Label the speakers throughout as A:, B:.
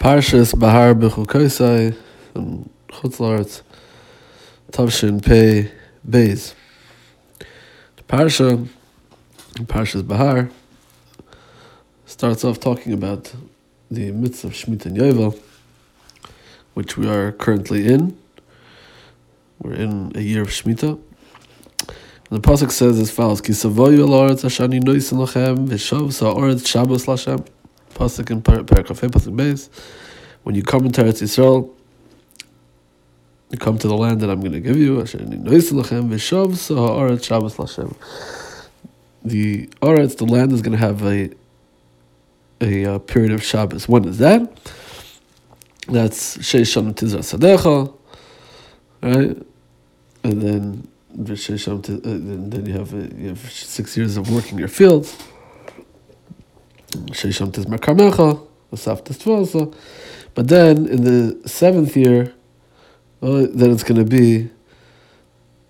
A: Parshas Bahar B'chukaisai and um, Chutzlaretz Tavshin Pei Beis. The Parsha, Parshas Bahar, starts off talking about the mitzvah of Shemitah and Yovel, which we are currently in. We're in a year of Shemitah. And the pasuk says as follows: Ki savoyu al oretz ashani noisin lachem v'shav sa'oretz Shabbos lashem. Pasuk in Parakafei Pasuk Beis. When you come into Eretz Yisrael, you come to the land that I'm going to give you. The oretz, the land, is going to have a a uh, period of Shabbos. When is that? That's Sheish Shanam Tizra Sadecha, right? And then uh, then you have you have six years of working your fields. But then in the seventh year, well, then it's going to be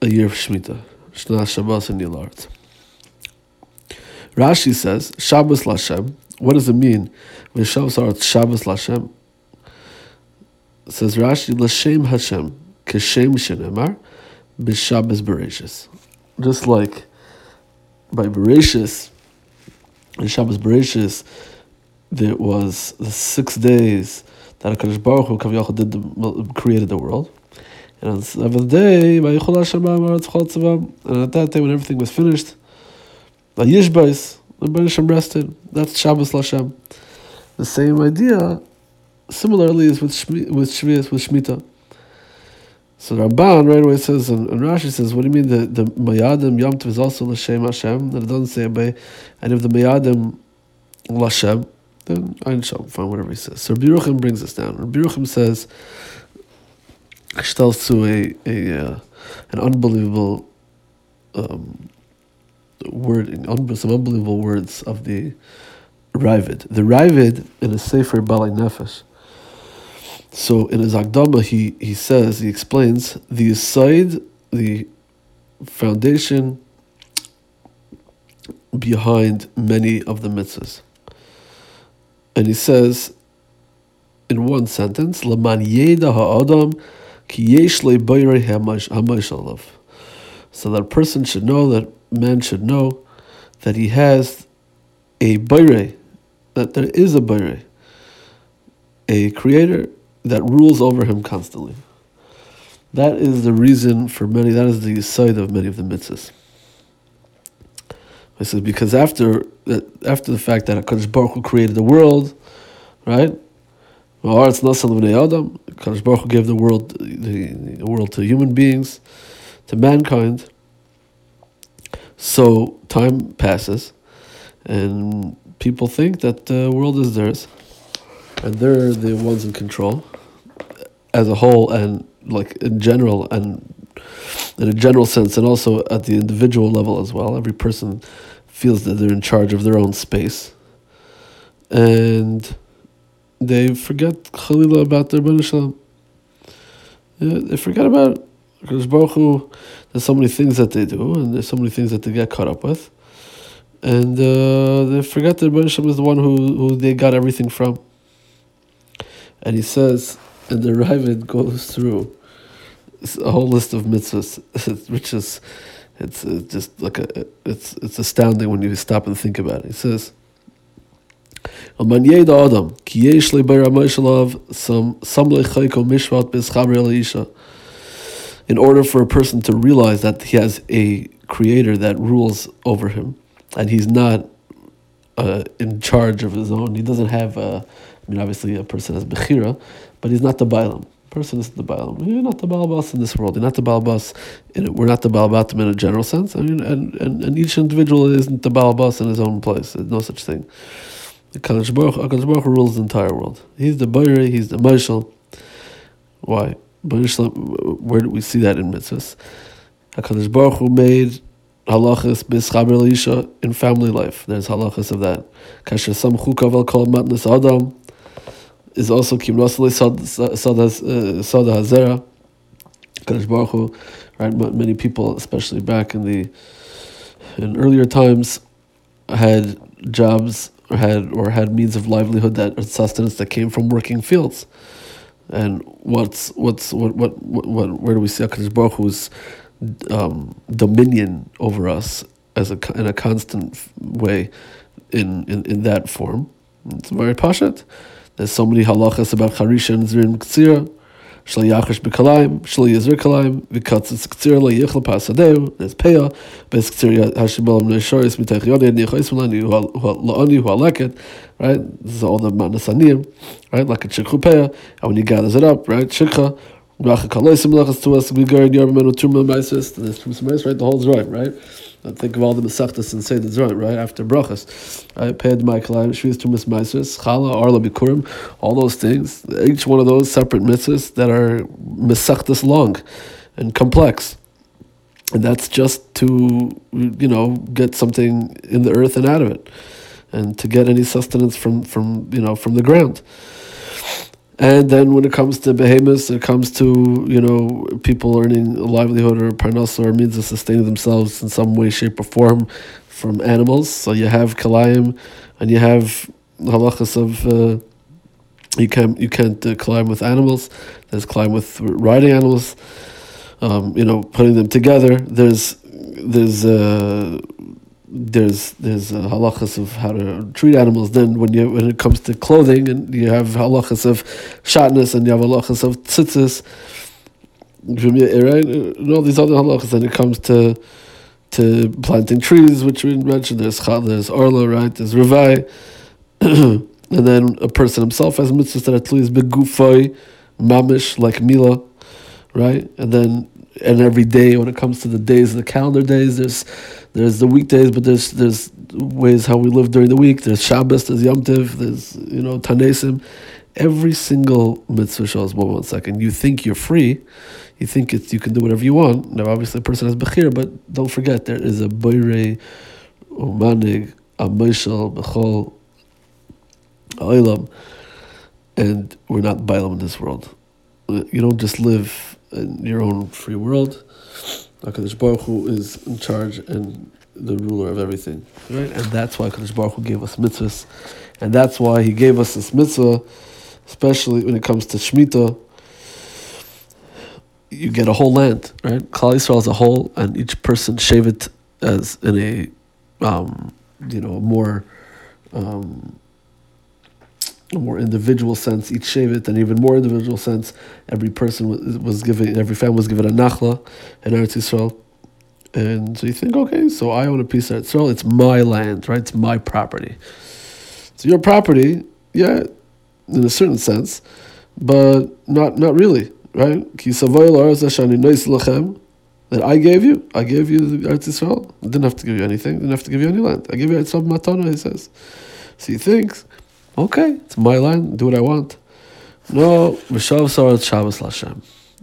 A: a year of Shemitah. Shna Shabbos and Yilart. Rashi says, Shabbos Lashem. What does it mean? V'shav sarat Shabbos Lashem. Says Rashi, Lashem Hashem, Keshem Shenemar, B'Shabbos Bereshis. Just like by Bereshis, in Shabbos Bereshis, there was the six days that HaKadosh Baruch Hu Kaviyachal did the, created the world. And on the seventh day, and at that day when everything was finished, the Yishbais, the Bereshim rested. That's Shabbos Lashem. The same idea, similarly, is with Shmi, with Shvias, with. So Ramban right away says, and, and, Rashi says, what do you mean the the Mayadim Yom Tov is also L'Shem Hashem? That it doesn't say by, and if the Mayadim L'Shem, then Ein Shem, fine, whatever he says. So Rabbi brings us down. Rabbi Yerucham says, tells to a, a uh, an unbelievable um, word, some unbelievable words of the Ravid. The Ravid in a Sefer Balai Nefesh, so in his Akdama, he, he says, he explains the side, the foundation behind many of the mitzvahs. And he says, in one sentence, Laman yeda ha'adam ki yesh So that a person should know, that man should know, that he has a bayre, that there is a bayre, a creator that rules over him constantly. That is the reason for many, that is the side of many of the mitzvahs. I says because after uh, after the fact that HaKadosh Baruch Hu created the world, right? HaKadosh Baruch Hu gave the world the, the world to human beings, to mankind. So time passes, and people think that the world is theirs, and they're the ones in control as a whole and like in general and in a general sense and also at the individual level as well. Every person feels that they're in charge of their own space. And they forget Khalila about their Shalom. Yeah, they forget about because Baruch Hu, there's so many things that they do and there's so many things that they get caught up with. And uh, they forget that Rebbe is the one who, who they got everything from. And he says and the Ravid goes through a whole list of mitzvahs, which is it's uh, just like a it's it's astounding when you stop and think about it. He says. In order for a person to realize that he has a creator that rules over him, and he's not uh, in charge of his own. He doesn't have. A, I mean, obviously, a person has bechira, but he's not the Bailam. Person isn't the Bailam. You're not the Balabas in this world. You're not the Balabas. We're not the Balabatim in a general sense. I mean, and, and, and each individual isn't the Balabas in his own place. There's no such thing. The Baruch, uh, Baruch rules the entire world. He's the Bayri, he's the Marshal. Why? Where do we see that in mitzvahs? HaKadosh Baruch Hu made halachas bischaber in family life. There's halachas of that. Kasher sam chukav kol matnas adam is also Kimrasle Sada Hazera. Kadosh Baruch Hu, right? Many people, especially back in the in earlier times, had jobs or had or had means of livelihood that sustenance that came from working fields. And what's what's what what, what, what where do we see Hakadosh Baruch Hu's um, dominion over us as a in a constant way in in, in that form? It's very pashat. There's so many halachas about charisha and zirin ktsira shlo yachash b'kalayim, shlo yizir kalayim, v'katzis ktsir lo yichl pasadeu, there's peah, bes ktsir hashim olam neishoris mitach yoni, and yichois malani haleket, right? This is all the manasanim, right? Like a shikhu peah, and when he gathers it up, right? Shikha, racha kaloisim lachas to us, we go in yormenu tumma maisis, and there's tumma maisis, right? The whole right, right? Think of all the Masachtas and say the Zorim, right? After Brachas. Right? Ped, Michael, Shviz, Tumas, Maisris, Chala, Arla, Bikurim, all those things. Each one of those separate mitzvahs that are Masachtas long and complex. And that's just to, you know, get something in the earth and out of it. And to get any sustenance from, from you know, from the ground. And then when it comes to behemoths, it comes to you know people earning a livelihood or parnasa or means of sustaining themselves in some way, shape, or form from animals. So you have kalayim, and you have halachas of uh, you can't you can't uh, climb with animals. There's climb with riding animals. Um, you know, putting them together. There's there's uh, there's there's uh, halachas of how to treat animals. Then when you when it comes to clothing, and you have halachas of shatness, and you have halachas of tzitzis, right? And all these other halachas. And it comes to to planting trees, which we mentioned. There's there's orla, right? There's revai, and then a person himself has mitzvahs that are tluis begufay, mamish like mila, right? And then and every day when it comes to the days, of the calendar days, there's there's the weekdays, but there's there's ways how we live during the week. There's Shabbos, there's Yom Tiv, there's you know Tanesim. Every single mitzvah shows one one second. You think you're free, you think it's you can do whatever you want. Now, obviously, a person has bechir, but don't forget there is a boire, umanig, a mishal, bechol, oilam, and we're not bailam in this world. You don't just live in your own free world. HaKadosh Baruch Hu is in charge and the ruler of everything. Right? And that's why HaKadosh Baruch Hu gave us mitzvahs. And that's why he gave us this mitzvah, especially when it comes to Shemitah. You get a whole land, right? Klal Yisrael as a whole, and each person shave it as in a, um, you know, more um, a more individual sense, each Shevet, and even more individual sense, every person was, was given, every family was given a Nachla in Eretz Yisrael. And so you think, okay, so I own a piece of Eretz Yisrael, it's my land, right? It's my property. It's your property, yeah, in a certain sense, but not not really, right? That I gave you, I gave you the Eretz Yisrael. I didn't have to give you anything, I didn't have to give you any land. I gave you Eretz Matana, he says. So he thinks, Okay, it's my land, do what I want. No, Mishav Sarat Shabbos Lashem.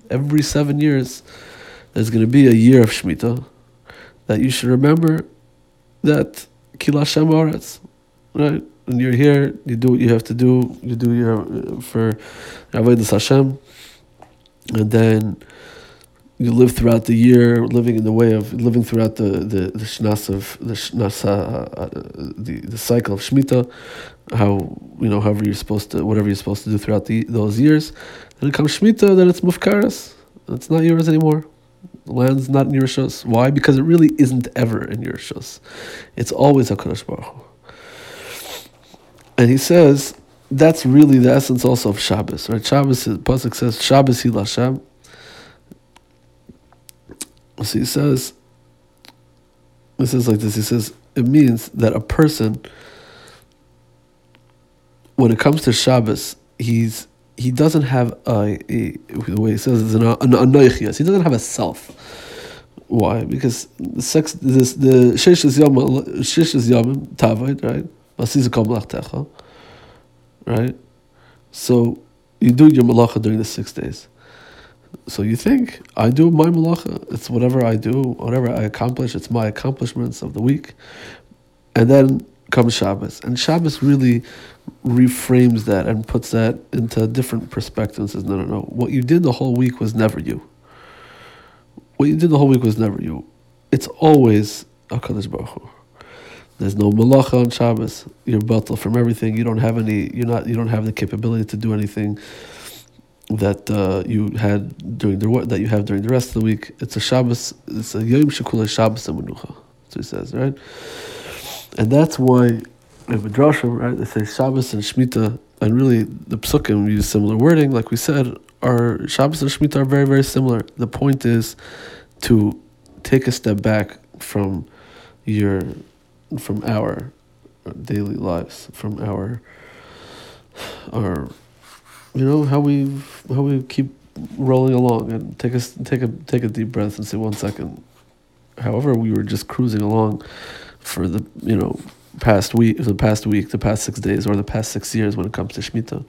A: Every seven years, there's going to be a year of Shemitah that you should remember that Kila Hashem right? When you're here, you do what you have to do. You do your for Avodas Hashem, and then you live throughout the year, living in the way of living throughout the the, the shnas of the shnas, uh, uh, the the cycle of shmita, how you know however you're supposed to whatever you're supposed to do throughout the those years, and it comes shmita, then it's mufkaras, it's not yours anymore. The land's not in your shos. Why? Because it really isn't ever in your shos. It's always Hakadosh Baruch Hu. And he says that's really the essence also of Shabbos, right? Shabbos, pasuk says Shabbos Hil Hashem so he says, he says like this. He says it means that a person, when it comes to Shabbos, he's he doesn't have a, a the way he says it's an, an anoichias. He doesn't have a self. Why? Because the sex, this the shesh is yom shesh is yom tavoid right. Right. So you do your malacha during the six days. So you think I do my malacha? It's whatever I do, whatever I accomplish. It's my accomplishments of the week, and then comes Shabbos, and Shabbos really reframes that and puts that into a different perspective and says, no, no, no. What you did the whole week was never you. What you did the whole week was never you. It's always Hakadosh Baruch Hu. There's no malacha on Shabbos. You're bottled from everything. You don't have any. You're not. You don't have the capability to do anything that uh, you had during the that you have during the rest of the week. It's a Shabbos. It's a Yom Shekula Shabbos Menucha. So he says, right? And that's why in Midrash, right? They say Shabbos and Shemitah, and really the Psukim use similar wording. Like we said, our Shabbos and Shemitah are very, very similar. The point is to take a step back from your from our daily lives, from our our you know how we how we keep rolling along and take a take a take a deep breath and say one second. However, we were just cruising along for the you know past week, the past week, the past six days, or the past six years when it comes to Shemitah.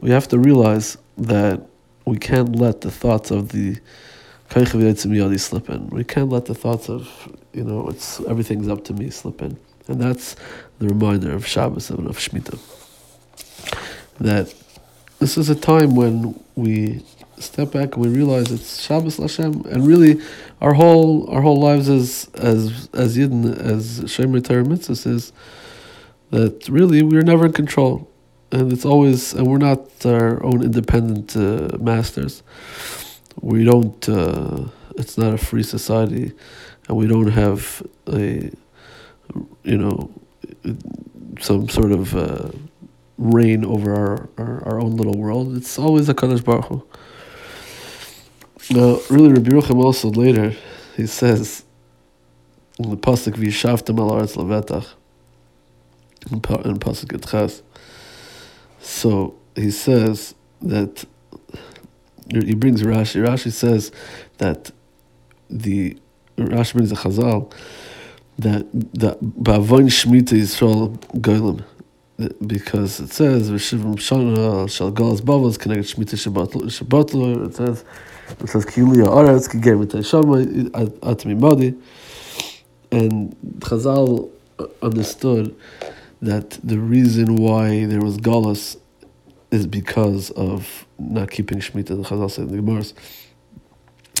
A: We have to realize that we can't let the thoughts of the slip in. We can't let the thoughts of, you know, it's everything's up to me slip in. And that's the reminder of Shabbos and of Shemitah. That this is a time when we step back and we realize it's Shabbos Lashem, and really, our whole our whole lives as as as Yidden as Shemer Torah Mitzvahs is that really we're never in control, and it's always and we're not our own independent uh, masters. We don't. Uh, it's not a free society, and we don't have a you know some sort of. Uh, reign over our, our, our, own little world. It's always a Kadosh Baruch. Now, really, Rabbi Yerucham also later, he says, in the Pasuk, V'yishavtem al aretz levetach, in Pasuk Etchas. So, he says that, he brings Rashi, Rashi says that the, Rashi brings a Chazal, that, that Ba'avoin Shemitah Yisrael Goyim, because it says V'shivim Shana Shal Galas Bavos connected Shemitah Shabbat It says it says Kilia Aretz Kigem Shama Atmi Madi, and Chazal understood that the reason why there was Galas is because of not keeping Shemitah. The Chazal said in the Gemara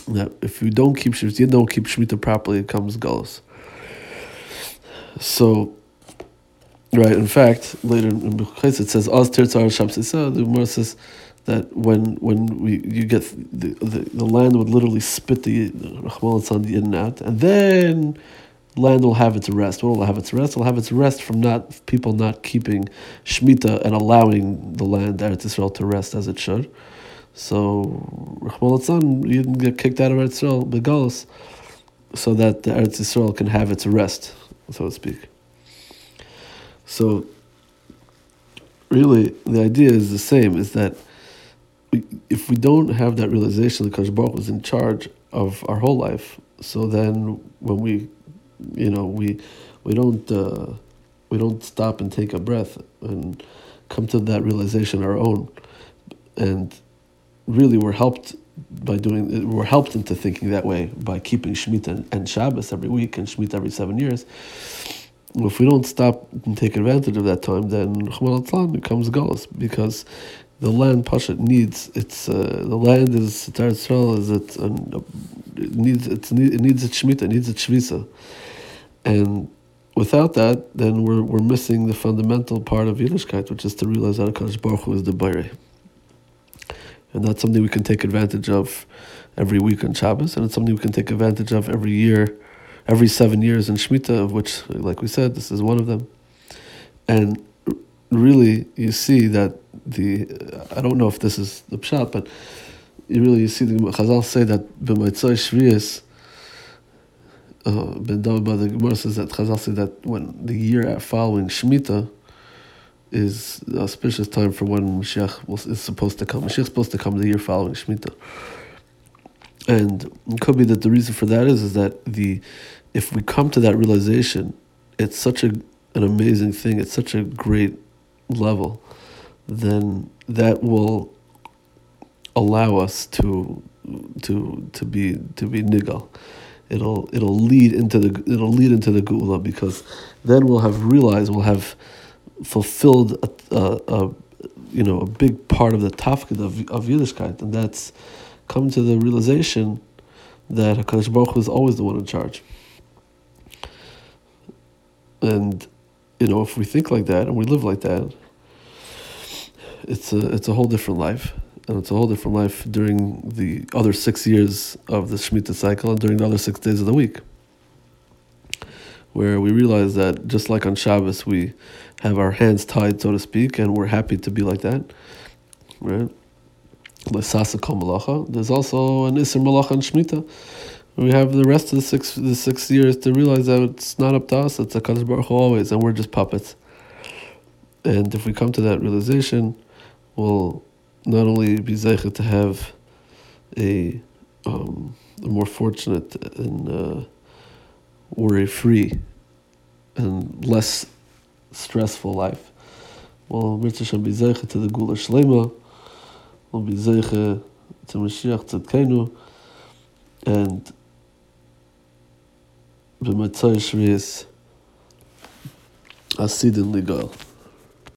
A: that if you don't keep Shemitah, you don't keep Shemitah properly, it comes Galas. So Right. In fact, later in Bechais it says Oz Tirtzar. The Gemara says that when when we you get the, the, the land would literally spit the on the in and out, and then land will have its rest. What will have its rest? It will have its rest from not people not keeping shmita and allowing the land Eretz Israel to rest as it should. So Rahman you didn't get kicked out of Eretz Israel, Begalos, so that the Eretz Israel can have its rest, so to speak. So, really, the idea is the same: is that we, if we don't have that realization that Kosh Baruch was in charge of our whole life, so then when we, you know, we we don't uh, we don't stop and take a breath and come to that realization our own, and really we're helped by doing we're helped into thinking that way by keeping Shemitah and, and Shabbos every week and Shemitah every seven years if we don't stop and take advantage of that time, then Rahman becomes Galus because the land Pashat needs its uh, the land is Tar Yisrael is it, uh, it needs it's, it needs its Shemitah, it needs its Shvisa. And without that, then we're we're missing the fundamental part of Yiddishkeit, which is to realize that Hakadosh Baruch Hu is the Bayre. And that's something we can take advantage of every week on Shabbos, and it's something we can take advantage of every year every seven years in Shemitah, of which, like we said, this is one of them. And really, you see that the, I don't know if this is the pshat, but you really you see the Chazal say that b'maitzai shviyas, uh, Ben David the Gemara says that Chazal say that when the year following Shemitah is auspicious time for when Mashiach is supposed to come. Mashiach is supposed to come the year following Shemitah. And it could be that the reason for that is is that the if we come to that realization, it's such a an amazing thing. It's such a great level. Then that will allow us to to to be to be nigal. It'll it'll lead into the it'll lead into the geula because then we'll have realized we'll have fulfilled a, a, a you know a big part of the tafkid of of Yiddishkeit, and that's come to the realization that Hakadosh Baruch Hu is always the one in charge. and you know, if we think like that and we live like that, it's a it's a whole different life, and it's a whole different life during the other six years of the Shemitah cycle and during the other six days of the week, where we realize that just like on Shabbos we have our hands tied, so to speak, and we're happy to be like that, right? There's also an Isser Malacha and Shemitah. We have the rest of the six the six years to realize that it's not up to us; it's a Kadosh Baruch Hu always, and we're just puppets. And if we come to that realization, we'll not only be zeichet to have a, um, a more fortunate and uh, worry-free and less stressful life. We'll Mitzvah be zeichet to the Geula Shlema. und wie sehe zum Mashiach zu Keinu. Und wenn man zeig schwiss as sidn de